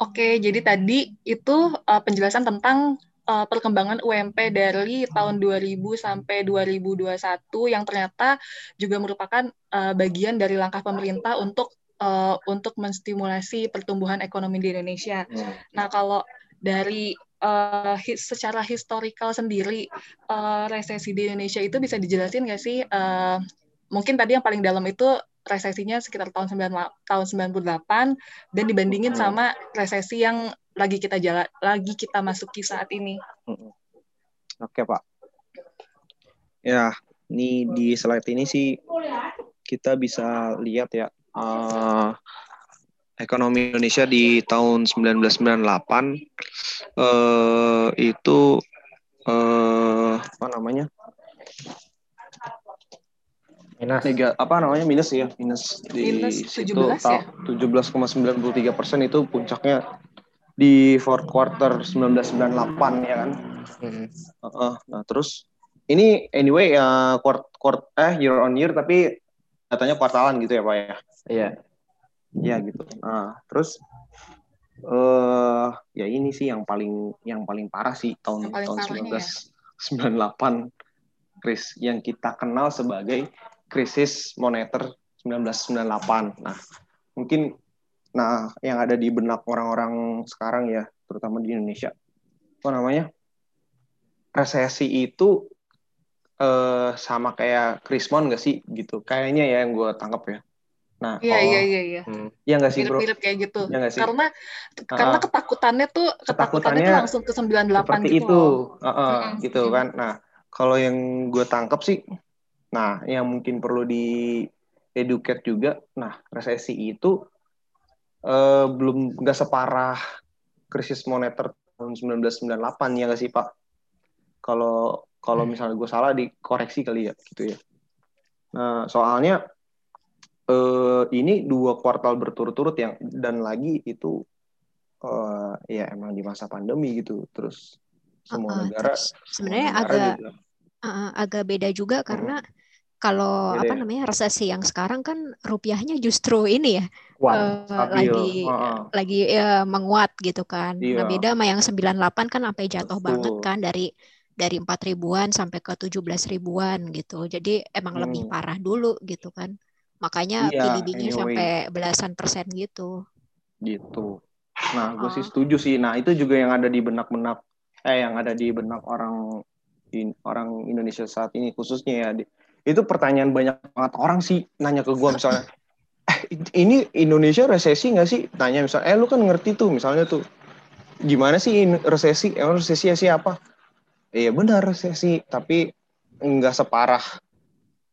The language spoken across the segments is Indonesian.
Oke, jadi tadi itu uh, penjelasan tentang uh, perkembangan UMP dari tahun 2000 sampai 2021 yang ternyata juga merupakan uh, bagian dari langkah pemerintah untuk uh, untuk menstimulasi pertumbuhan ekonomi di Indonesia. Hmm. Nah, kalau dari uh, secara historical sendiri uh, resesi di Indonesia itu bisa dijelasin nggak sih? Uh, mungkin tadi yang paling dalam itu resesinya sekitar tahun 9 tahun 98 dan dibandingin hmm. sama resesi yang lagi kita jalan lagi kita masuki saat ini. Hmm. Oke, Pak. Ya, ini di slide ini sih kita bisa lihat ya uh, ekonomi Indonesia di tahun 1998 uh, itu uh, apa namanya? Minus. Nega, apa namanya minus ya minus di minus 17 situ, ya? 17,93 persen itu puncaknya di fourth quarter 1998 ya kan? Hmm. uh, uh, nah terus ini anyway ya uh, quart, quart, eh year on year tapi datanya kuartalan gitu ya pak ya? Iya. Iya gitu. Nah terus eh uh, ya ini sih yang paling yang paling parah sih tahun tahun 1998 ya? Chris yang kita kenal sebagai krisis moneter 1998. Nah, mungkin nah yang ada di benak orang-orang sekarang ya, terutama di Indonesia. Apa namanya? Resesi itu eh, sama kayak Krismon gak sih gitu? Kayaknya ya yang gue tangkap ya. Nah, iya oh, iya iya iya. Hmm. Iya nggak sih, Bro? Mirip kayak gitu. Ya gak sih? Karena uh, karena ketakutannya tuh ketakutannya, ketakutannya tuh langsung ke 98 seperti gitu. itu. Uh, uh, hmm. gitu kan. Nah, kalau yang gue tangkap sih Nah, yang mungkin perlu di educate juga, nah resesi itu uh, belum nggak separah krisis moneter tahun 1998 ya nggak sih Pak? Kalau kalau hmm. misalnya gue salah dikoreksi kali ya gitu ya. Nah, soalnya uh, ini dua kuartal berturut-turut yang dan lagi itu uh, ya emang di masa pandemi gitu. Terus semua uh, negara sebenarnya agak juga, uh, agak beda juga karena uh, kalau Jadi, apa namanya resesi yang sekarang kan rupiahnya justru ini ya uh, lagi uh, lagi ya, menguat gitu kan. Iya. Nah beda sama yang 98 kan sampai jatuh Betul. banget kan dari dari empat ribuan sampai ke tujuh belas ribuan gitu. Jadi emang hmm. lebih parah dulu gitu kan. Makanya iya, PDB-nya anyway. sampai belasan persen gitu. Gitu. Nah, gue oh. sih setuju sih. Nah, itu juga yang ada di benak-benak eh yang ada di benak orang in, orang Indonesia saat ini khususnya ya di, itu pertanyaan banyak banget orang sih nanya ke gue misalnya eh ini Indonesia resesi nggak sih tanya misalnya eh lu kan ngerti tuh misalnya tuh gimana sih resesi emang resesi ya siapa iya benar resesi tapi nggak separah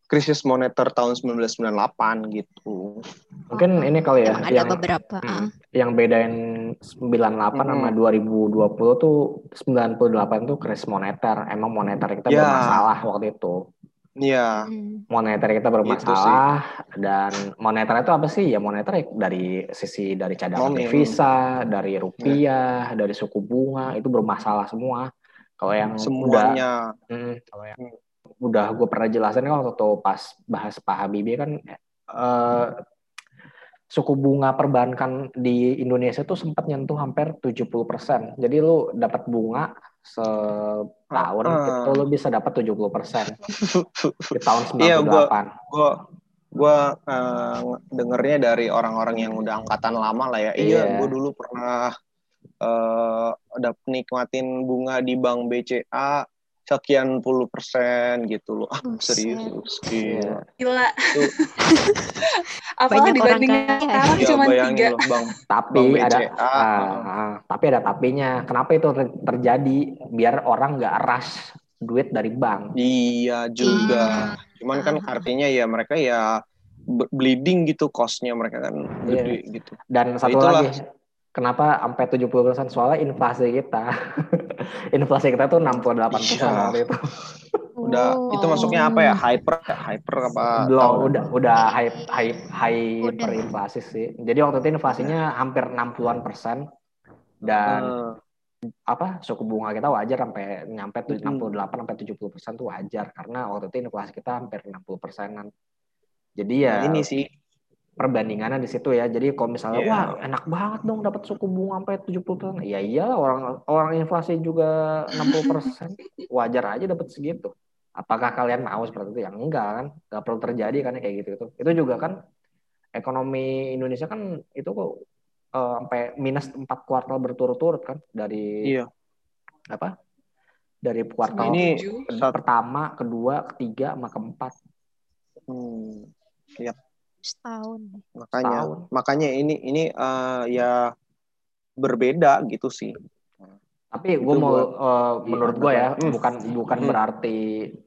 krisis moneter tahun 1998 gitu. Mungkin ini kali ya yang, yang ada beberapa. Hmm, yang bedain 98 hmm. sama 2020 tuh 98 tuh krisis moneter. Emang moneter kita ya. bermasalah waktu itu. Iya. Moneter kita bermasalah gitu dan moneter itu apa sih? Ya moneter dari sisi dari cadangan devisa, dari rupiah, ya. dari suku bunga itu bermasalah semua. Kalau yang semuanya udah, hmm, kalau yang hmm. udah gue pernah jelasin kan waktu pas bahas Pak Habibie kan uh, suku bunga perbankan di Indonesia tuh sempat nyentuh hampir 70%. Jadi lu dapat bunga setahun uh, itu lu bisa dapat 70% di tahun 98. Iya, gua, gua gua uh, dengernya dari orang-orang yang udah angkatan lama lah ya. Iya, yeah. gua dulu pernah uh, udah nikmatin bunga di bank BCA sekian puluh persen gitu loh. Ah, serius. Iya. Gila. Apa Banyak dibandingin sekarang ya, cuma tiga. Loh, bang, tapi bang ada uh, tapi ada tapinya. Kenapa itu terjadi? Biar orang nggak rush duit dari bank. Iya juga. Hmm. Cuman kan artinya ya mereka ya bleeding gitu costnya mereka kan iya. gede yeah. gitu. Dan satu nah, lagi Kenapa sampai 70% soalnya inflasi kita. inflasi kita tuh 68% persen iya. waktu itu. Udah oh. itu masuknya apa ya? Hyper hyper apa? Belum, udah udah high hyper inflasi sih. Jadi waktu itu inflasinya hampir 60-an persen dan uh. apa suku bunga kita wajar sampai nyampe tuh 68 sampai 70 persen tuh wajar karena waktu itu inflasi kita hampir 60 persenan. Jadi ya nah, ini sih perbandingannya di situ ya. Jadi kalau misalnya yeah. wah enak banget dong dapat suku bunga sampai 70%. Ya iyalah orang orang inflasi juga 60%. Wajar aja dapat segitu. Apakah kalian mau seperti itu? Yang enggak kan. Enggak perlu terjadi kan kayak gitu itu. Itu juga kan ekonomi Indonesia kan itu kok uh, sampai minus empat kuartal berturut-turut kan dari iya. apa? Dari kuartal ini pertama, kedua, ketiga, sama keempat. Hmm. Yep setahun makanya setahun. makanya ini ini uh, ya berbeda gitu sih tapi gue mau uh, menurut gue ya hmm. bukan bukan hmm. berarti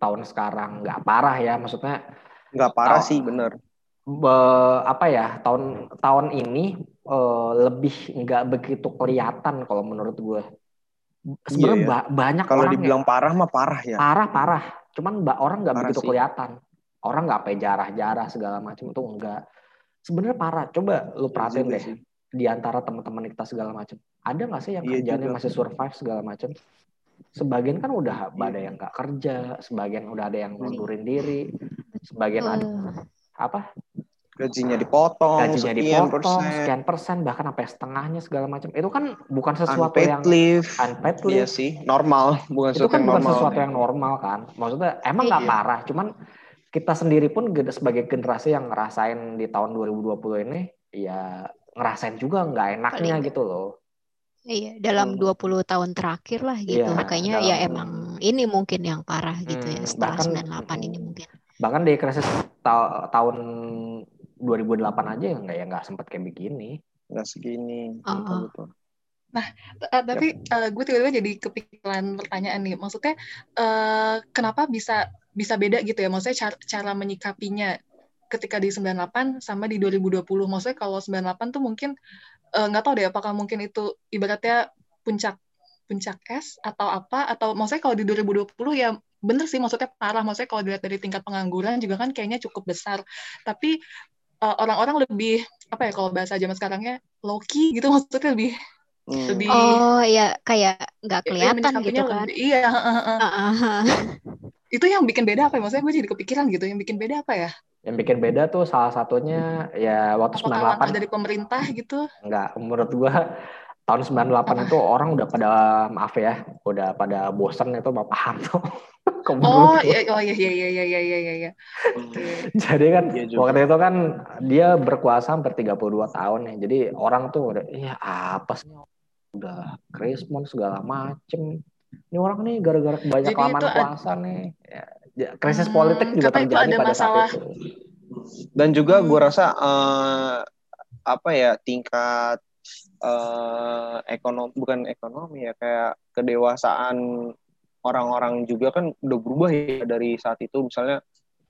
tahun sekarang nggak parah ya maksudnya nggak parah sih bener be, apa ya tahun tahun ini uh, lebih nggak begitu kelihatan kalau menurut gue sebenarnya iya, iya. ba banyak kalau dibilang ya, parah mah parah ya parah parah cuman orang nggak begitu sih. kelihatan orang nggak pakai jarah-jarah segala macam itu enggak sebenarnya parah coba lu perhatiin deh sih. di antara teman-teman kita segala macam ada nggak sih yang iya kerjanya juga. masih survive segala macam sebagian kan udah iya. ada yang nggak kerja sebagian udah ada yang ngundurin diri sebagian uh. ada apa gajinya dipotong gajinya dipotong persen. sekian persen bahkan sampai setengahnya segala macam itu kan bukan sesuatu unpaid yang leave. unpaid iya leave iya sih normal bukan itu kan bukan normal, sesuatu yang normal kan maksudnya emang nggak iya. parah cuman kita sendiri pun sebagai generasi yang ngerasain di tahun 2020 ini ya ngerasain juga nggak enaknya Paling. gitu loh. Iya, dalam hmm. 20 tahun terakhir lah gitu. Makanya ya dalam, ya emang ini mungkin yang parah gitu ya, hmm, ya setelah bahkan, 98 ini mungkin. Bahkan di krisis ta tahun 2008 aja ya nggak ya nggak sempat kayak begini. Nggak segini. Oh. Betul, betul. Nah, uh, tapi uh, gue tiba-tiba jadi kepikiran pertanyaan nih. Maksudnya, uh, kenapa bisa bisa beda gitu ya? Maksudnya cara, cara menyikapinya ketika di 98 sama di 2020. Maksudnya kalau 98 tuh mungkin nggak uh, tahu deh apakah mungkin itu ibaratnya puncak puncak es atau apa atau maksudnya kalau di 2020 ya bener sih maksudnya parah maksudnya kalau dilihat dari tingkat pengangguran juga kan kayaknya cukup besar tapi orang-orang uh, lebih apa ya kalau bahasa zaman sekarangnya low key gitu maksudnya lebih Hmm. Lebih, oh ya kayak nggak kelihatan ya, gitu kan? Lebih, iya. Uh, uh, itu yang bikin beda apa ya? Maksudnya gue jadi kepikiran gitu. Yang bikin beda apa ya? Yang bikin beda tuh salah satunya ya waktu Apakah 98 dari pemerintah gitu? Enggak, menurut gue tahun 98 apa? itu orang udah pada maaf ya, udah pada bosen itu Bapak Harto. oh iya, oh iya iya iya iya iya iya iya. Jadi kan iya waktu itu kan dia berkuasa hampir 32 tahun ya. Jadi orang tuh udah iya apa sih udah krismon segala macem. Ini orang nih gara-gara banyak lama kuasa nih. Ya, krisis hmm, politik juga terjadi pada masalah. saat itu. Dan juga hmm. gue rasa uh, apa ya tingkat uh, ekonomi bukan ekonomi ya kayak kedewasaan orang-orang juga kan udah berubah ya dari saat itu misalnya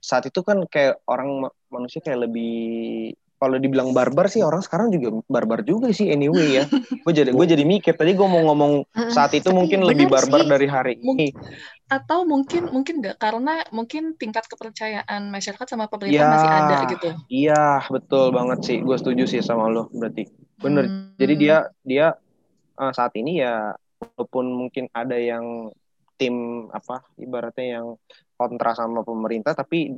saat itu kan kayak orang manusia kayak lebih kalau dibilang barbar sih orang sekarang juga barbar juga sih anyway ya. gue jadi gue jadi mikir tadi gue mau ngomong saat itu mungkin lebih barbar sih. dari hari ini. Atau mungkin mungkin enggak karena mungkin tingkat kepercayaan masyarakat sama pemerintah ya, masih ada gitu. Iya, betul banget sih. Gue setuju sih sama lo berarti. Bener. Hmm. Jadi dia dia uh, saat ini ya walaupun mungkin ada yang tim apa ibaratnya yang kontra sama pemerintah tapi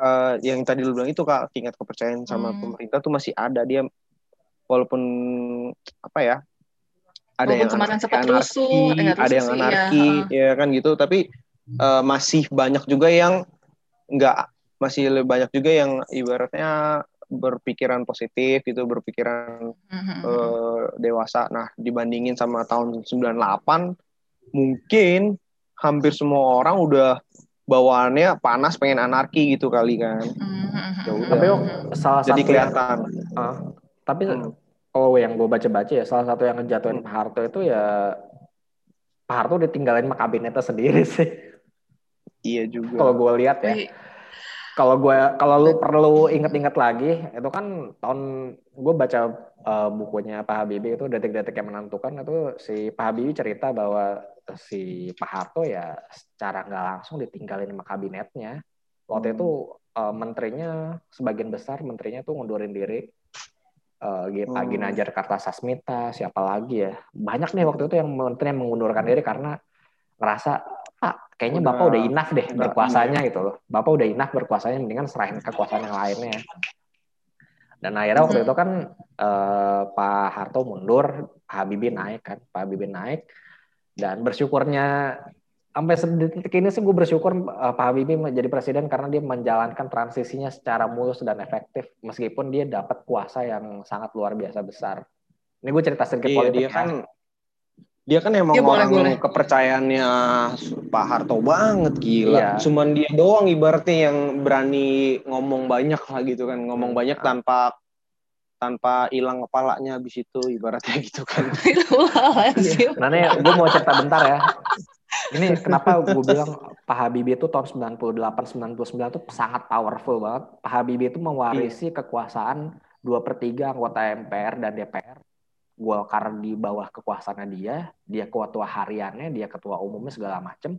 uh, yang tadi lu bilang itu kak tingkat kepercayaan sama hmm. pemerintah tuh masih ada dia walaupun apa ya ada walaupun yang anarki, rusuh, ada yang anarki ya. ya kan gitu tapi uh, masih banyak juga yang nggak masih lebih banyak juga yang ibaratnya berpikiran positif gitu berpikiran mm-hmm. uh, dewasa nah dibandingin sama tahun 98 mungkin hampir semua orang udah bawaannya panas pengen anarki gitu kali kan. Mm-hmm. Tapi salah jadi satu kelihatan. Yang, uh, tapi hmm. kalau yang gue baca-baca ya salah satu yang ngejatuhin hmm. Pak Harto itu ya Pak Harto ditinggalin sama kabinetnya sendiri sih. Iya juga. Kalau gue lihat ya. Kalau gue kalau lu perlu inget-inget lagi itu kan tahun gue baca uh, bukunya Pak Habibie itu detik-detik yang menentukan itu si Pak Habibie cerita bahwa si Pak Harto ya secara nggak langsung ditinggalin sama kabinetnya. Waktu hmm. itu uh, menterinya sebagian besar menterinya tuh ngundurin diri. Uh, Pak hmm. Ginanjar Kartasasmita, siapa lagi ya? Banyak nih waktu itu yang menteri yang mengundurkan diri karena ngerasa Pak, kayaknya udah, Bapak udah enough deh berkuasanya gitu loh. Bapak udah enough berkuasanya, mendingan serahin kekuasaan yang lainnya. Dan akhirnya waktu itu kan uh, Pak Harto mundur, Pak Habibie naik kan, Pak Habibie naik. Dan bersyukurnya sampai detik ini sih gue bersyukur uh, Pak Habibie menjadi presiden karena dia menjalankan transisinya secara mulus dan efektif meskipun dia dapat kuasa yang sangat luar biasa besar. Ini gue cerita sedikit iya, politik dia kan dia kan emang ya, orang boleh, boleh. kepercayaannya Pak Harto banget gila. Iya. Cuman dia doang ibaratnya yang berani ngomong banyak lah gitu kan, ngomong hmm. banyak tanpa tanpa hilang kepalanya habis itu ibaratnya gitu kan. Nah, gue mau cerita bentar ya. Ini kenapa gue bilang Pak Habibie itu tahun 98 99 itu sangat powerful banget. Pak Habibie itu mewarisi iya. kekuasaan dua per tiga anggota MPR dan DPR Golkar di bawah kekuasaannya dia, dia ketua hariannya, dia ketua umumnya segala macem.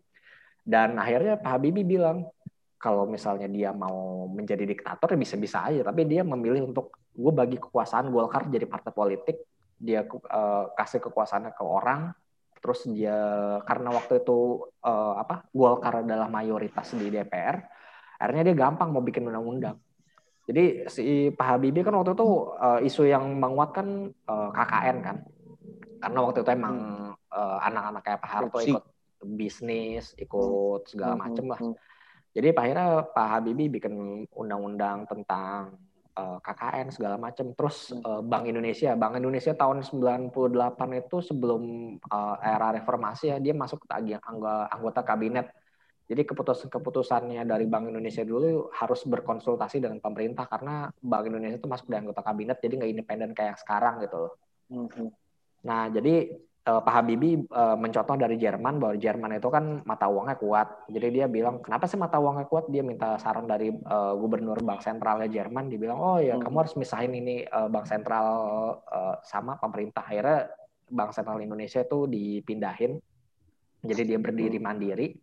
Dan akhirnya Pak Habibie bilang, kalau misalnya dia mau menjadi diktator ya bisa-bisa aja, tapi dia memilih untuk gue bagi kekuasaan Golkar jadi partai politik, dia uh, kasih kekuasaannya ke orang, terus dia karena waktu itu uh, apa Golkar adalah mayoritas di DPR, akhirnya dia gampang mau bikin undang-undang jadi si Pak Habibie kan waktu itu uh, isu yang menguatkan uh, KKN kan. Karena waktu itu emang uh, anak-anak kayak Pak Harto ikut bisnis, ikut segala hmm, macem lah. Hmm, hmm. Jadi akhirnya Pak Habibie bikin undang-undang tentang uh, KKN segala macam. Terus uh, Bank Indonesia, Bank Indonesia tahun 98 itu sebelum uh, era reformasi ya dia masuk ke anggota kabinet jadi keputusan-keputusannya dari Bank Indonesia dulu harus berkonsultasi dengan pemerintah karena Bank Indonesia itu masuk di anggota kabinet jadi nggak independen kayak sekarang gitu loh. Mm-hmm. Nah jadi Pak Habibie uh, mencontoh dari Jerman bahwa Jerman itu kan mata uangnya kuat. Jadi dia bilang kenapa sih mata uangnya kuat? Dia minta saran dari uh, gubernur bank sentralnya Jerman. Dia bilang oh ya hmm kamu harus misahin ini uh, bank sentral uh, sama pemerintah. Akhirnya bank sentral Indonesia itu dipindahin. Jadi dia berdiri mandiri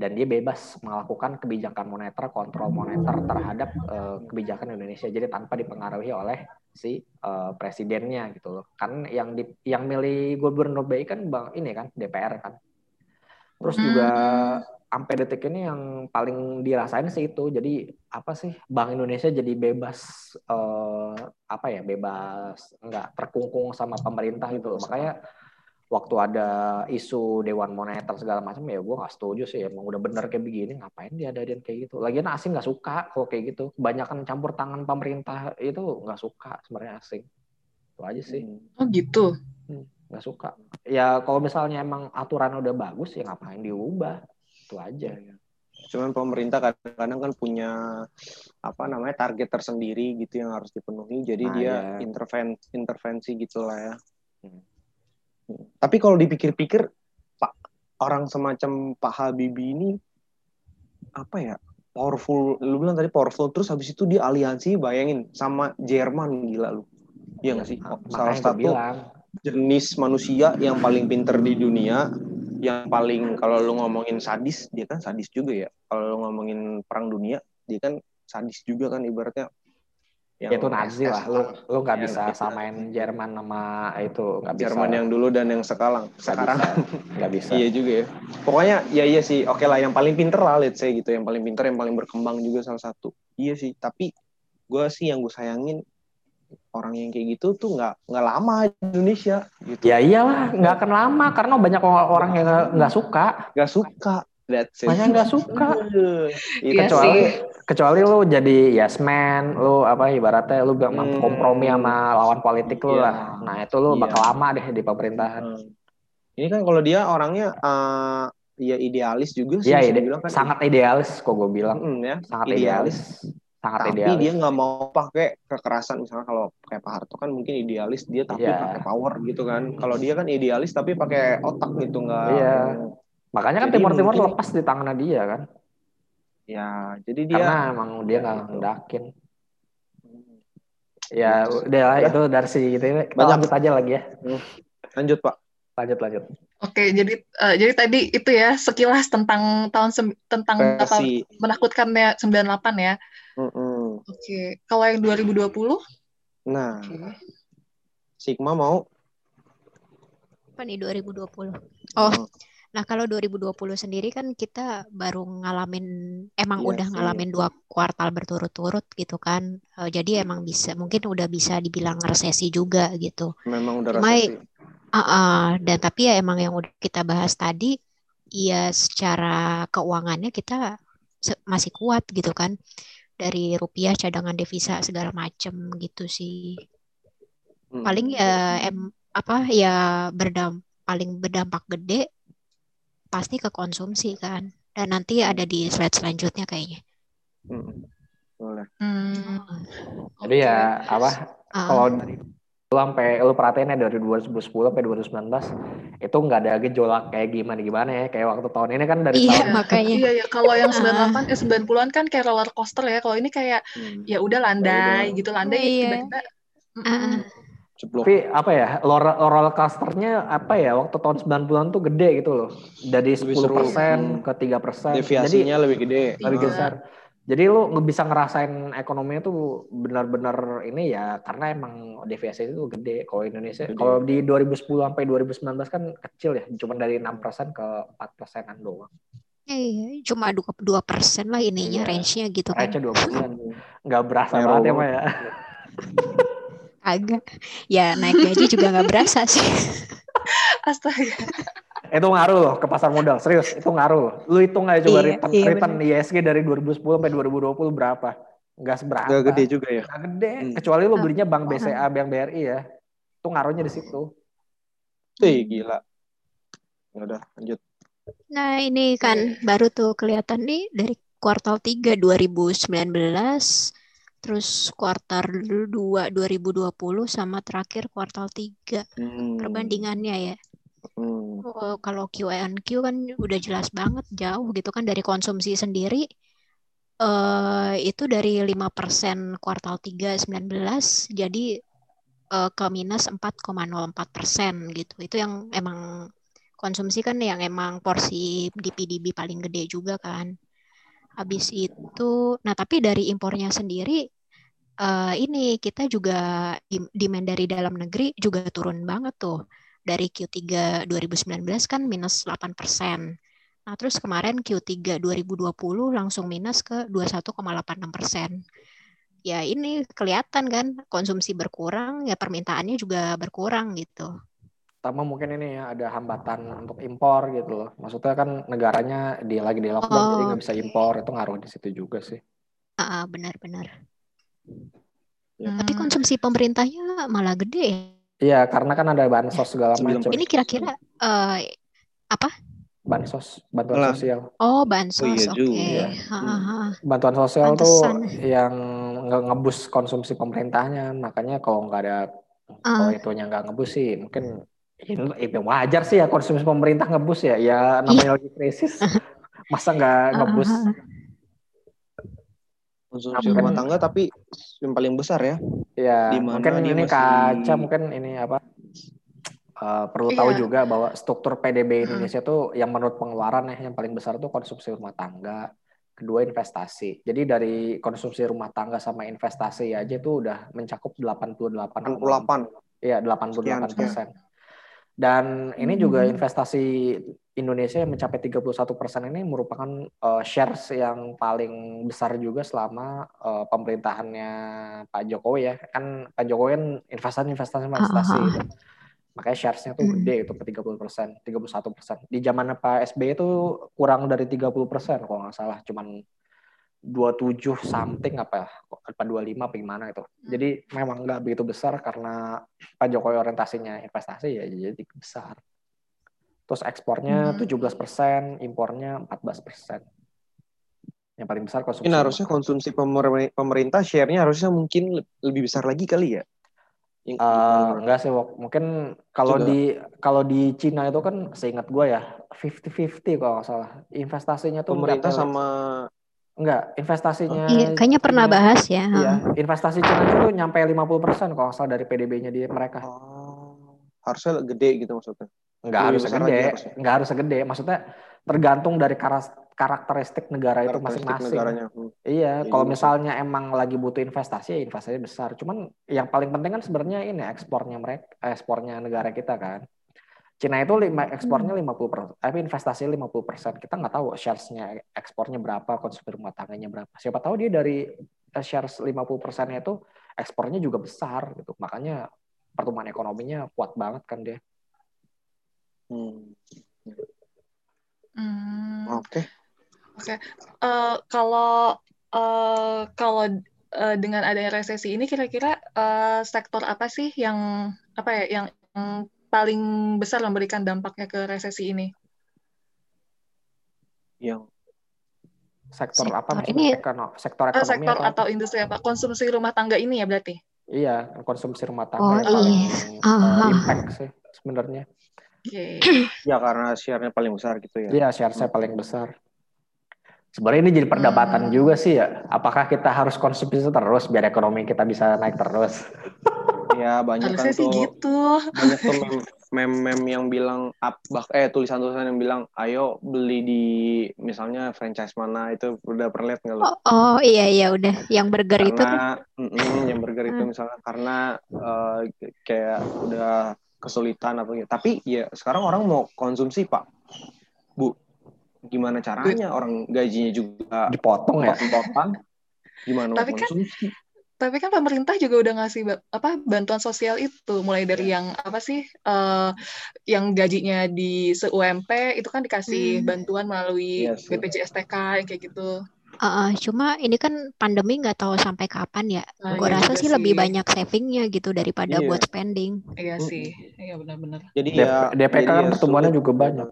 dan dia bebas melakukan kebijakan moneter, kontrol moneter terhadap uh, kebijakan Indonesia. Jadi tanpa dipengaruhi oleh si uh, presidennya gitu loh. Kan yang di, yang milih gubernur BI kan bang ini kan DPR kan. Terus juga hmm. sampai detik ini yang paling dirasain sih itu. Jadi apa sih Bank Indonesia jadi bebas uh, apa ya bebas nggak terkungkung sama pemerintah gitu loh. Makanya waktu ada isu dewan moneter segala macam ya gue nggak setuju sih. Emang udah bener kayak begini ngapain dia ada kayak gitu? Lagian asing nggak suka kalau kayak gitu. Kebanyakan campur tangan pemerintah itu nggak suka sebenarnya asing. Itu aja sih. Oh gitu? Hmm, nggak hmm, suka. Ya kalau misalnya emang aturan udah bagus ya ngapain diubah? Itu aja. Ya. cuman pemerintah kadang-kadang kan punya apa namanya target tersendiri gitu yang harus dipenuhi. Jadi nah, dia ya. intervensi intervensi gitulah ya. Hmm tapi kalau dipikir-pikir, Pak orang semacam Pak Habibie ini apa ya? Powerful, lu bilang tadi powerful terus habis itu dia aliansi bayangin sama Jerman gila lu. Iya nggak sih? Oh, Salah satu bilang. jenis manusia yang paling pinter di dunia, yang paling kalau lu ngomongin sadis, dia kan sadis juga ya. Kalau lu ngomongin perang dunia, dia kan sadis juga kan ibaratnya yang itu Nazi lah. Lu lu nggak bisa samain Jerman sama itu nggak bisa. Jerman yang dulu dan yang sekarang. Sekarang. Nggak bisa. iya juga ya. Pokoknya ya iya sih. Oke okay lah yang paling pinter lah let's say gitu. Yang paling pinter yang paling berkembang juga salah satu. Iya sih. Tapi gue sih yang gue sayangin orang yang kayak gitu tuh nggak nggak lama di Indonesia gitu. Ya iyalah. Nggak akan lama. Karena banyak orang yang nggak suka. Nggak suka. That's it. Banyak nggak suka. Iya. Kecuali sih. Kecuali lu jadi yes man, lu apa ibaratnya lu gak hmm. kompromi sama lawan politik lu yeah. lah. Nah itu lu yeah. bakal lama deh di pemerintahan. Hmm. Ini kan kalau dia orangnya uh, ya idealis juga sih. Iya, ide bilang kan. sangat idealis kok gue bilang. Hmm, ya. Sangat idealis. idealis. Sangat tapi idealis. dia nggak mau pakai kekerasan misalnya kalau kayak Pak Harto kan mungkin idealis dia tapi yeah. pakai power gitu kan. Kalau dia kan idealis tapi pakai otak gitu nggak. Iya. Yeah Makanya kan Timur Timur mungkin... lepas di tangan dia kan. Ya, jadi dia karena emang dia nggak ngendakin. Ya, udah lah itu dari si gitu. Kita Banyak. lanjut aja lagi ya. Hmm. Lanjut, Pak. Lanjut, lanjut. Oke, jadi uh, jadi tadi itu ya sekilas tentang tahun tentang apa menakutkannya 98 ya. Mm -mm. Oke, kalau yang 2020? Nah. Okay. Sigma mau apa nih 2020? Oh, hmm Nah, kalau 2020 sendiri kan kita baru ngalamin emang iya udah ngalamin dua kuartal berturut-turut gitu kan. Uh, jadi emang bisa mungkin udah bisa dibilang resesi juga gitu. Memang udah Cuma, resesi. Uh, uh, dan tapi ya emang yang udah kita bahas tadi ya secara keuangannya kita masih kuat gitu kan. Dari rupiah cadangan devisa segala macem gitu sih. Hmm. Paling ya em apa ya berdampak paling berdampak gede pasti ke konsumsi kan. Dan nanti ada di slide selanjutnya kayaknya. Hmm. Boleh. Hmm. Jadi okay. ya apa? Uh. Kalau dari lu sampai lu perhatiin ya dari 2010 sampai 2019 itu nggak ada gejolak kayak gimana gimana ya kayak waktu tahun ini kan dari iya, tahun makanya iya ya kalau yang 98 eh 90-an kan kayak roller coaster ya kalau ini kayak hmm. ya udah landai gitu landai oh, iya. tiba-tiba uh. Ceplok. Tapi apa ya, roller, roller coasternya apa ya, waktu tahun 90-an tuh gede gitu loh. Dari 10% hmm. ke 3%. persen. Deviasinya Jadi, lebih gede. Lebih iya. besar. Jadi lu bisa ngerasain ekonominya tuh benar-benar ini ya karena emang deviasi itu gede. Kalau Indonesia, kalau di 2010 sampai 2019 kan kecil ya, cuma dari 6% ke 4 persenan doang. Iya, cuma dua persen lah ininya, range-nya gitu kan. Range-nya dua persen, nggak berasa banget ya, Pak ya. Agak. Ya naik gaji juga nggak berasa sih. Astaga. Itu ngaruh loh ke pasar modal, serius itu ngaruh. Lu hitung aja coba iya, return, iya, return ISG dari 2010 sampai 2020 berapa? Enggak seberapa. Enggak gede juga ya. Enggak gede, hmm. kecuali lu belinya bank BCA, bank BRI ya. Itu ngaruhnya di situ. Ih, gila. Ya udah, lanjut. Nah, ini kan baru tuh kelihatan nih dari kuartal 3 2019 terus kuartal 2 2020 sama terakhir kuartal 3 hmm. perbandingannya ya. Hmm. Oh, kalau Q&Q kan udah jelas banget jauh gitu kan dari konsumsi sendiri uh, itu dari 5% kuartal 3 19 jadi uh, ke minus 4,04 persen gitu. Itu yang emang konsumsi kan yang emang porsi DPDB paling gede juga kan. Habis itu, nah tapi dari impornya sendiri uh, ini kita juga demand dari dalam negeri juga turun banget tuh. Dari Q3 2019 kan minus 8 persen. Nah terus kemarin Q3 2020 langsung minus ke 21,86 persen. Ya ini kelihatan kan konsumsi berkurang, ya permintaannya juga berkurang gitu pertama mungkin ini ya ada hambatan untuk impor gitu loh. Maksudnya kan negaranya di lagi di lockdown oh, jadi nggak bisa impor itu ngaruh di situ juga sih. Ah benar-benar. Ya. Tapi konsumsi pemerintahnya malah gede ya. Iya karena kan ada bansos segala macam. Ini kira-kira uh, apa? Bansos, bantuan Alah. sosial. Oh bansos, oh, iya oke. Okay. Ya. Bantuan sosial Pantesan. tuh yang ngebus konsumsi pemerintahnya, makanya kalau nggak ada uh. kalau itunya nggak ngebus sih mungkin itu wajar sih ya konsumsi pemerintah ngebus ya ya namanya lagi krisis masa nggak ngebus konsumsi rumah tangga tapi yang paling besar ya ya mungkin ini masih... kaca mungkin ini apa uh, perlu iya. tahu juga bahwa struktur PDB Indonesia tuh yang menurut pengeluaran ya yang paling besar tuh konsumsi rumah tangga kedua investasi. Jadi dari konsumsi rumah tangga sama investasi aja tuh udah mencakup 88 88. Iya, 88 persen. Dan ini juga hmm. investasi Indonesia yang mencapai 31 persen ini merupakan uh, shares yang paling besar juga selama uh, pemerintahannya Pak Jokowi ya. Kan Pak Jokowi kan investasi investasi investasi uh -huh. gitu. Makanya sharesnya tuh gede itu ke 30 persen, 31 persen. Di zaman Pak SBY itu kurang dari 30 persen kalau nggak salah, cuman 27 something apa ya, apa 25 apa gimana itu. Hmm. Jadi memang nggak begitu besar karena Pak Jokowi orientasinya investasi ya jadi besar. Terus ekspornya hmm. 17 persen, impornya 14 persen. Yang paling besar konsumsi. Ini harusnya konsumsi pemerintah share-nya harusnya mungkin lebih besar lagi kali ya? Uh, enggak sih, mungkin kalau di kalau di Cina itu kan seingat gue ya 50-50 kalau nggak salah investasinya tuh pemerintah sama Enggak, investasinya. Iya, kayaknya pernah bahas ya. Iya, investasi Cina itu nyampe 50% kalau asal dari PDB-nya di mereka. Oh, harusnya gede gitu maksudnya. Enggak harus segede, enggak harus segede. Maksudnya tergantung dari karakteristik negara itu masing-masing. Hmm. Iya, kalau iya. misalnya emang lagi butuh investasi, ya investasi besar. Cuman yang paling penting kan sebenarnya ini ekspornya mereka, ekspornya negara kita kan. Cina itu lima ekspornya 50 persen, tapi investasi 50 persen. Kita nggak tahu sharesnya ekspornya berapa, konsumsi rumah tangganya berapa. Siapa tahu dia dari eh, shares 50 persennya itu ekspornya juga besar gitu. Makanya pertumbuhan ekonominya kuat banget kan dia. Hmm. Hmm. Oke. Okay. Oke. Okay. Uh, eh, kalau uh, kalau uh, dengan adanya resesi ini kira-kira uh, sektor apa sih yang apa ya yang, yang paling besar memberikan dampaknya ke resesi ini? Yang sektor, sektor apa ini Ekono, sektor ekonomi sektor apa? atau industri apa konsumsi rumah tangga ini ya berarti iya konsumsi rumah tangga oh, yang paling iya. uh, impact sih sebenarnya okay. ya karena share-nya paling besar gitu ya iya share-nya paling besar Sebenarnya ini jadi perdebatan hmm. juga sih ya. Apakah kita harus konsumsi terus biar ekonomi kita bisa naik terus? Ya banyak Harusnya kan tuh. gitu. Banyak tuh mem-mem yang bilang up, bah, eh tulisan-tulisan yang bilang ayo beli di misalnya franchise mana itu udah pernah lihat nggak lo? Oh, oh iya iya udah yang burger karena, itu mm -mm, yang burger itu hmm. misalnya karena uh, kayak udah kesulitan apa gitu. Tapi ya sekarang orang mau konsumsi pak, bu gimana caranya orang gajinya juga dipotong ya dipotong gimana tapi kan tapi kan pemerintah juga udah ngasih apa bantuan sosial itu mulai dari iya. yang apa sih uh, yang gajinya di se UMP itu kan dikasih hmm. bantuan melalui yes, iya BPJS TK yang kayak gitu. Uh, cuma ini kan pandemi nggak tahu sampai kapan ya. Nah, gue iya rasa sih, sih lebih banyak savingnya gitu daripada iya. buat spending. Iya sih, iya benar-benar. Jadi ya DPK kan ya, pertumbuhannya juga banyak.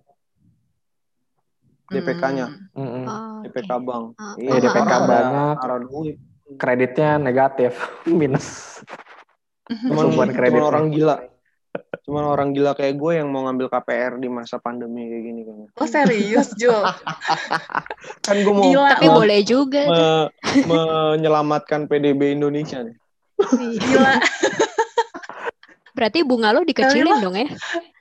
DPK-nya. Hmm. Oh, DPK okay. bank. Iya, oh, DPK banyak. duit. Kreditnya negatif, minus. Cuman, cuman orang gila. Cuman orang gila kayak gue yang mau ngambil KPR di masa pandemi kayak gini kan. Oh serius, Jo? kan gue mau gila, tapi boleh juga. Me, menyelamatkan PDB Indonesia nih. Gila. Berarti bunga lo dikecilin dong ya?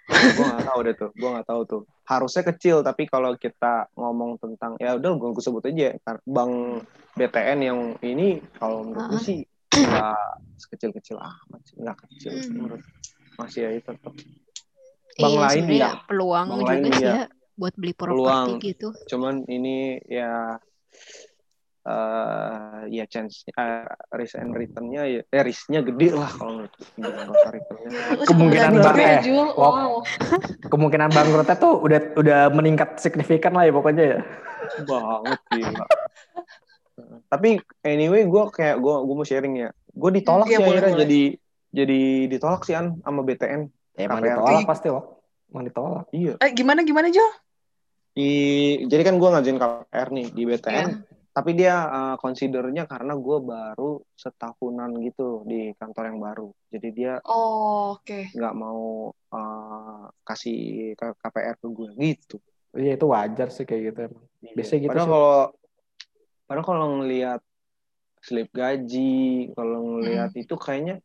gue gak tahu deh tuh gue gak tahu tuh harusnya kecil tapi kalau kita ngomong tentang ya udah gue sebut aja bank BTN yang ini kalau menurut gue sih nggak sekecil kecil amat sih nggak kecil hmm. menurut masih ya itu tetap bank iya, lain ya? peluang bank juga lain, sih ya, ya buat beli properti gitu. Cuman ini ya uh, ya chance uh, risk and returnnya ya eh risknya gede lah kalau menurut kemungkinan bang eh, wow. kemungkinan bangkrutnya tuh udah udah meningkat signifikan lah ya pokoknya ya. Banget gila. Tapi anyway gue kayak gue gue mau sharing ya. Gue ditolak ya, sih akhirnya boleh. jadi jadi ditolak sih an sama BTN ya, emang ditolak pasti loh emang ditolak. Iya. Eh, gimana gimana Jo? Di jadi kan gue ngajuin KPR nih di BTN yeah tapi dia uh, considernya karena gue baru setahunan gitu di kantor yang baru. Jadi dia oh, oke. okay. nggak mau uh, kasih KPR ke gue gitu. Iya itu wajar sih kayak gitu emang. Iya. biasanya gitu padahal sih. kalau padahal kalau ngelihat slip gaji kalau ngelihat hmm. itu kayaknya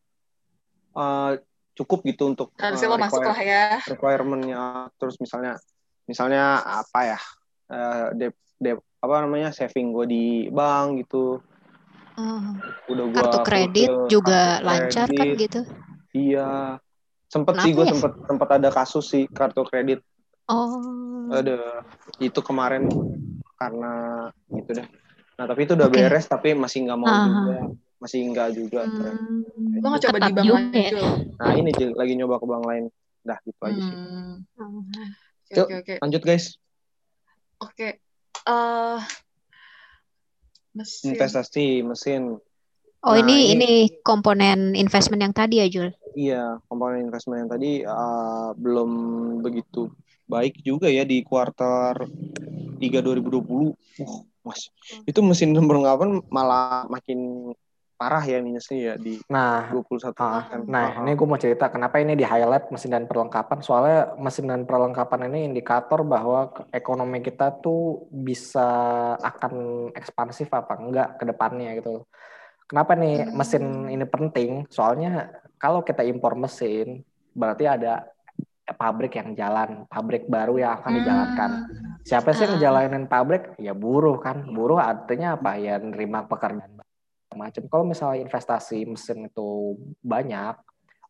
uh, cukup gitu untuk uh, lo masuk lah ya. requirementnya. Terus misalnya misalnya apa ya uh, dep, dep apa namanya saving gue di bank gitu. Uh, udah gua kartu kredit juga kartu lancar kan kredit. kan gitu. Iya. Sempet Kenapa sih gue ya? sempet sempet ada kasus sih kartu kredit. Oh. Ada itu kemarin karena gitu deh. Nah tapi itu udah okay. beres tapi masih nggak mau uh. juga masih enggak juga hmm. gue nggak coba di bank lain ya. nah ini lagi nyoba ke bank lain dah gitu aja sih hmm. Yuk, okay, okay. lanjut guys oke okay uh, mesin. investasi mesin. Oh nah, ini, ini ini komponen investment yang tadi ya Jul? Iya komponen investment yang tadi uh, belum begitu baik juga ya di kuartal 3 2020. Uh, mas itu mesin perlengkapan malah makin parah ya minusnya ya di nah, 21 uh, kan. Nah, uh, ini gue mau cerita kenapa ini di highlight mesin dan perlengkapan. Soalnya mesin dan perlengkapan ini indikator bahwa ekonomi kita tuh bisa akan ekspansif apa enggak ke depannya gitu. Kenapa nih hmm. mesin ini penting? Soalnya kalau kita impor mesin berarti ada pabrik yang jalan, pabrik baru yang akan dijalankan. Hmm. Siapa sih yang ngejalanin pabrik? Ya buruh kan. Buruh artinya apa? Ya nerima pekerjaan macam. Kalau misalnya investasi mesin itu banyak,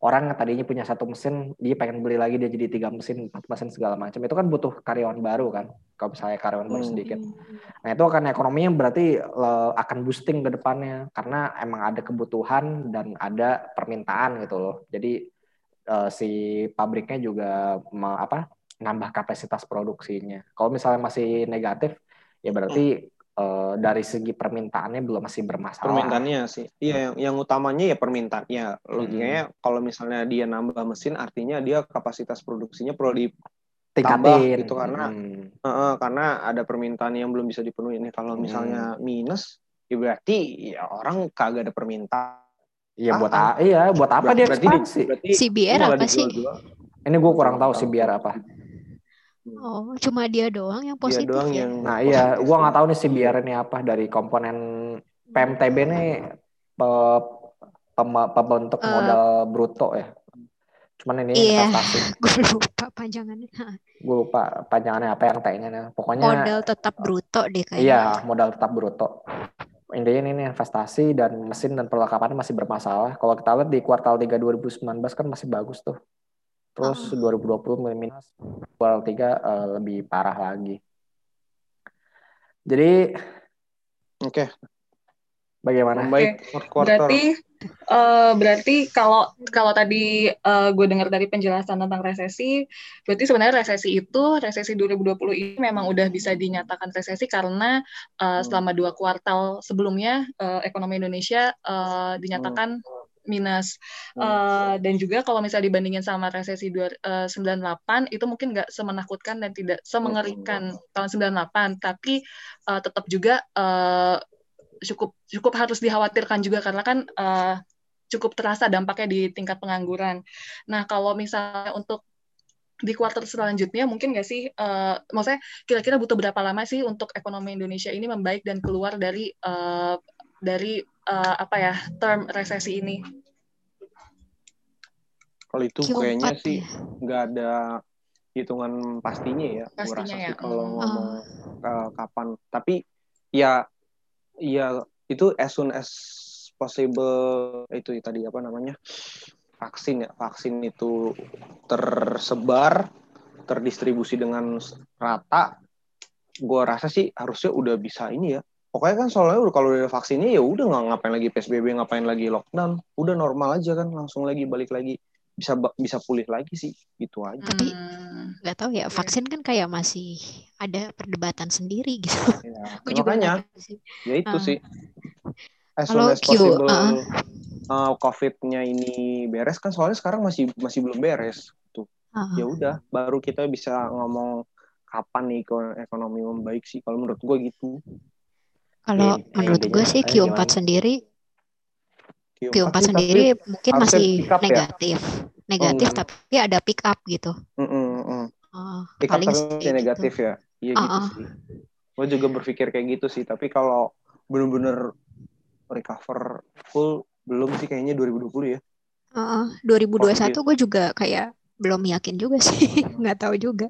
orang yang tadinya punya satu mesin dia pengen beli lagi dia jadi tiga mesin empat mesin segala macam. Itu kan butuh karyawan baru kan kalau misalnya karyawan baru hmm. sedikit. Nah itu akan ekonominya berarti akan boosting ke depannya karena emang ada kebutuhan dan ada permintaan gitu loh. Jadi uh, si pabriknya juga apa nambah kapasitas produksinya. Kalau misalnya masih negatif ya berarti uh, dari segi permintaannya belum masih bermasalah. Permintaannya sih, iya yang, yang utamanya ya permintaannya. Logikanya hmm. kalau misalnya dia nambah mesin, artinya dia kapasitas produksinya perlu di tambah gitu karena hmm. uh, karena ada permintaan yang belum bisa dipenuhi. Nih kalau misalnya hmm. minus, ya berarti ya orang kagak ada permintaan. Iya buat a, iya buat apa dia ekspansi? Berarti, CBR apa sih? Ini gue kurang tahu CBR apa. Oh, cuma dia doang yang positif dia doang ya? Yang nah iya, gua nggak tahu nih si biar ini apa dari komponen PMTB nih pe, pe, pembentuk uh, modal bruto ya. Cuman ini iya, investasi. Gue lupa panjangannya. Gue lupa panjangannya apa yang T-nya nih. Pokoknya modal tetap bruto deh kayaknya. Iya, modal tetap bruto. Intinya ini investasi dan mesin dan perlengkapannya masih bermasalah. Kalau kita lihat di kuartal 3 2019 kan masih bagus tuh. Terus oh. 2020 minus kuartal 3 uh, lebih parah lagi. Jadi oke. Okay. Bagaimana? Baik, okay. berarti uh, berarti kalau kalau tadi uh, gue dengar dari penjelasan tentang resesi, berarti sebenarnya resesi itu resesi 2020 ini memang udah bisa dinyatakan resesi karena uh, selama dua kuartal sebelumnya uh, ekonomi Indonesia uh, dinyatakan hmm minus. Uh, dan juga kalau misalnya dibandingin sama resesi dua, uh, 98 itu mungkin nggak semenakutkan dan tidak semengerikan tahun 98 tapi uh, tetap juga uh, cukup cukup harus dikhawatirkan juga karena kan uh, cukup terasa dampaknya di tingkat pengangguran. Nah kalau misalnya untuk di kuartal selanjutnya mungkin nggak sih, uh, maksudnya kira-kira butuh berapa lama sih untuk ekonomi Indonesia ini membaik dan keluar dari uh, dari uh, apa ya term resesi ini? Kalau itu Q4 kayaknya sih ya? nggak ada hitungan pastinya ya. Pastinya rasa ya. sih kalau hmm. ngomong uh, kapan. Tapi ya ya itu as soon as possible itu tadi apa namanya vaksin ya vaksin itu tersebar terdistribusi dengan rata gue rasa sih harusnya udah bisa ini ya pokoknya kan soalnya kalau udah vaksinnya ya udah nggak ngapain lagi psbb ngapain lagi lockdown. Udah normal aja kan langsung lagi balik lagi. Bisa bisa pulih lagi sih gitu aja. Tapi hmm. nggak tahu ya vaksin kan kayak masih ada perdebatan sendiri gitu. Ya, makanya. ya itu uh. sih. As soon as possible uh. Uh, covid-nya ini beres kan soalnya sekarang masih masih belum beres tuh uh. ya udah baru kita bisa ngomong kapan nih ekonomi membaik sih kalau menurut gue gitu kalau ya, menurut gue sih Q4 gimana? sendiri Q4, Q4 sendiri mungkin masih negatif. Ya? Negatif oh, tapi ada pick up gitu. Mm -mm, Uh, pick up tapi masih gitu. negatif ya. Iya uh -uh. gitu sih. Gue juga berpikir kayak gitu sih, tapi kalau bener-bener recover full belum sih kayaknya 2020 ya. Uh, 2021 gue juga kayak belum yakin juga sih, nggak tahu juga.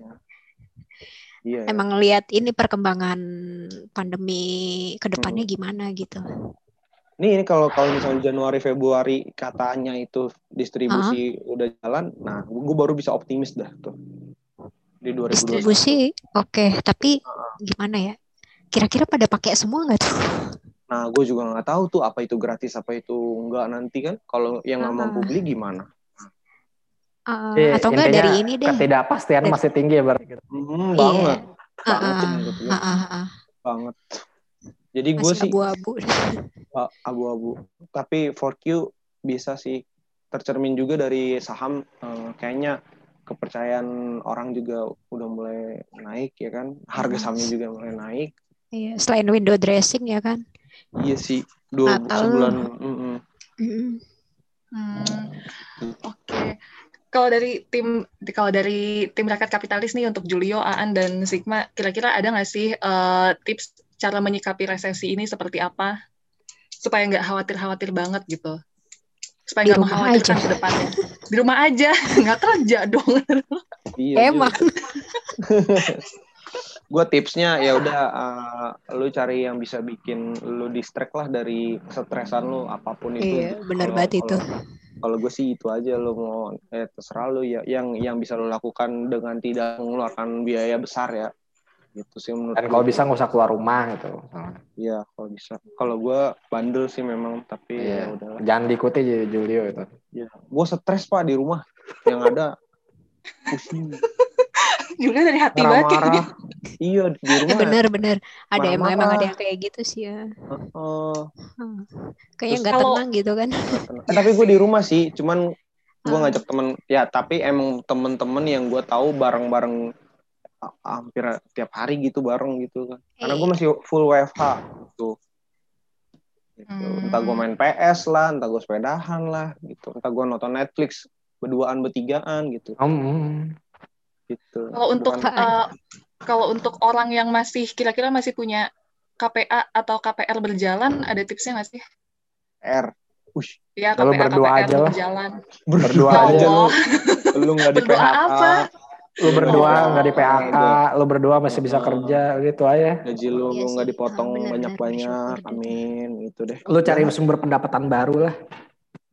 Iya. Emang lihat ini perkembangan pandemi ke depannya hmm. gimana gitu. Ini, ini kalau kalau misalnya Januari Februari katanya itu distribusi uh-huh. udah jalan, nah gue baru bisa optimis dah tuh di 2021. Distribusi oke, okay. tapi uh. gimana ya? Kira-kira pada pakai semua nggak tuh? Nah, gue juga nggak tahu tuh apa itu gratis apa itu enggak nanti kan. Kalau yang nggak uh. mampu beli gimana? Uh, Jadi, atau enggak dari ini deh. Ketidakpastian dari... masih tinggi ya berarti. Hmm, banget. Yeah. Banget, uh, uh, uh, uh, banget. Jadi gue sih abu-abu. abu-abu. Tapi for Q bisa sih tercermin juga dari saham uh, kayaknya kepercayaan orang juga udah mulai naik ya kan. Harga sahamnya juga mulai naik. Iya, selain window dressing ya kan. Iya sih, dua Natal. sebulan. Mm -mm. Mm. Hmm. Oke. Okay kalau dari tim kalau dari tim rakyat kapitalis nih untuk Julio, Aan dan Sigma, kira-kira ada nggak sih uh, tips cara menyikapi resesi ini seperti apa supaya nggak khawatir-khawatir banget gitu, supaya nggak mengkhawatirkan ke depannya. Di rumah aja, nggak kerja dong. Iya, Emang. gue tipsnya ya udah uh, lu cari yang bisa bikin lu distract lah dari stresan lu apa pun itu. Iya, benar banget itu kalau gue sih itu aja lo mau eh terserah lo ya yang yang bisa lo lakukan dengan tidak mengeluarkan biaya besar ya. Gitu sih menurut dan kalau bisa nggak usah keluar rumah gitu iya kalau bisa. Kalau gue bandel sih memang tapi iya. ya jangan diikuti Julio itu ya gue stres pak di rumah. Yang ada pusing Julio dari hati banget ya iya di rumah bener-bener ada emang emang ada yang kayak gitu sih ya. Uh, kayaknya nggak tenang gitu kan. Eh, tapi gue di rumah sih cuman gue ngajak temen ya tapi emang temen-temen yang gue tahu bareng-bareng hampir tiap hari gitu bareng gitu kan. Karena gue masih full WFH gitu. Gitu. Hmm. entah gue main PS lah entah gue sepedahan lah gitu. Entah gue nonton Netflix berduaan bertigaan gitu. Hmm. Gitu kalau untuk uh, kalau untuk orang yang masih kira-kira masih punya KPA atau KPR berjalan ada tipsnya nggak sih R Ush. Ya, KPA, berdua KPR aja berjalan. Berdua aja lu. Lu nggak di PHK. Apa? lu berdua nggak di PHK, lu berdua masih bisa kerja gitu aja. Gaji lu iya lu nggak dipotong banyak-banyak, amin itu deh. Lu cari sumber pendapatan baru lah.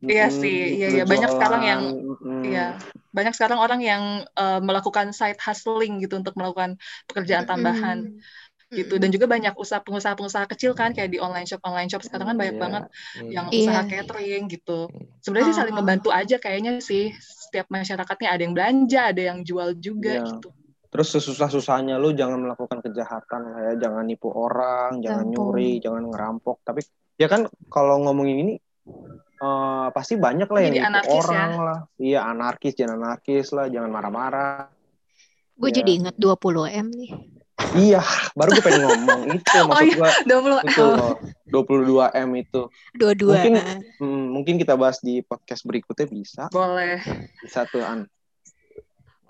Iya sih, iya iya banyak sekarang yang hmm. iya banyak sekarang orang yang uh, melakukan side hustling gitu untuk melakukan pekerjaan tambahan. Hmm gitu dan juga banyak usaha pengusaha-pengusaha kecil kan kayak di online shop online shop sekarang kan banyak yeah. banget mm. yang yeah. usaha catering gitu sebenarnya sih saling membantu aja kayaknya sih setiap masyarakatnya ada yang belanja ada yang jual juga yeah. gitu terus sesusah-susahnya lu jangan melakukan kejahatan lah ya jangan nipu orang jangan nyuri jangan ngerampok tapi ya kan kalau ngomongin ini uh, pasti banyak lah yang nipu orang ya? lah iya anarkis jangan anarkis lah jangan marah-marah gue ya. jadi ingat 20 m nih Iya, baru gue pengen ngomong itu oh maksud gue. Oh, itu 22 M itu. 22. Mungkin hmm, mungkin kita bahas di podcast berikutnya bisa. Boleh. Bisa tuh An.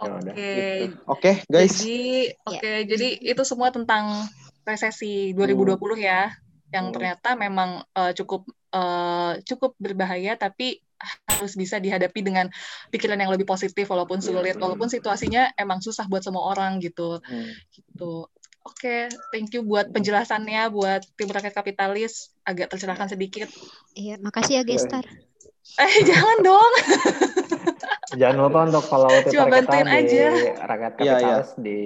Ya oke. Okay. Gitu. Oke, okay, guys. Jadi, oke, okay, ya. jadi itu semua tentang resesi 2020 hmm. ya, yang hmm. ternyata memang uh, cukup uh, cukup berbahaya tapi harus bisa dihadapi dengan pikiran yang lebih positif walaupun iya, sulit walaupun situasinya emang susah buat semua orang gitu. Hmm. gitu. Oke okay, thank you buat penjelasannya buat tim rakyat kapitalis. Agak tercerahkan sedikit. Iya makasih ya Gestar. Eh jangan dong Jangan lupa untuk follow Twitter Cuma kita aja. di Rakyat iya, Kapitalis ya, ya. di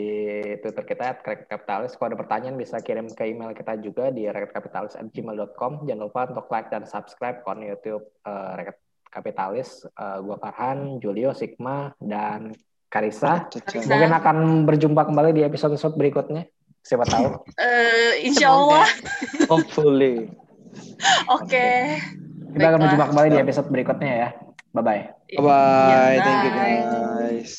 Twitter kita Rakyat Kapitalis. Kalau ada pertanyaan bisa kirim ke email kita juga di rakyatkapitalis@gmail.com. Jangan lupa untuk like dan subscribe akun YouTube uh, Rakyat Kapitalis. Uh, gua Farhan, Julio, Sigma, dan Karisa. Karisa. Mungkin akan berjumpa kembali di episode-episode berikutnya. Siapa tahu. Uh, insya Allah. Hopefully. Oke. Okay. Kita akan berjumpa kembali di episode berikutnya ya. Bye-bye. Bye-bye. Thank you guys.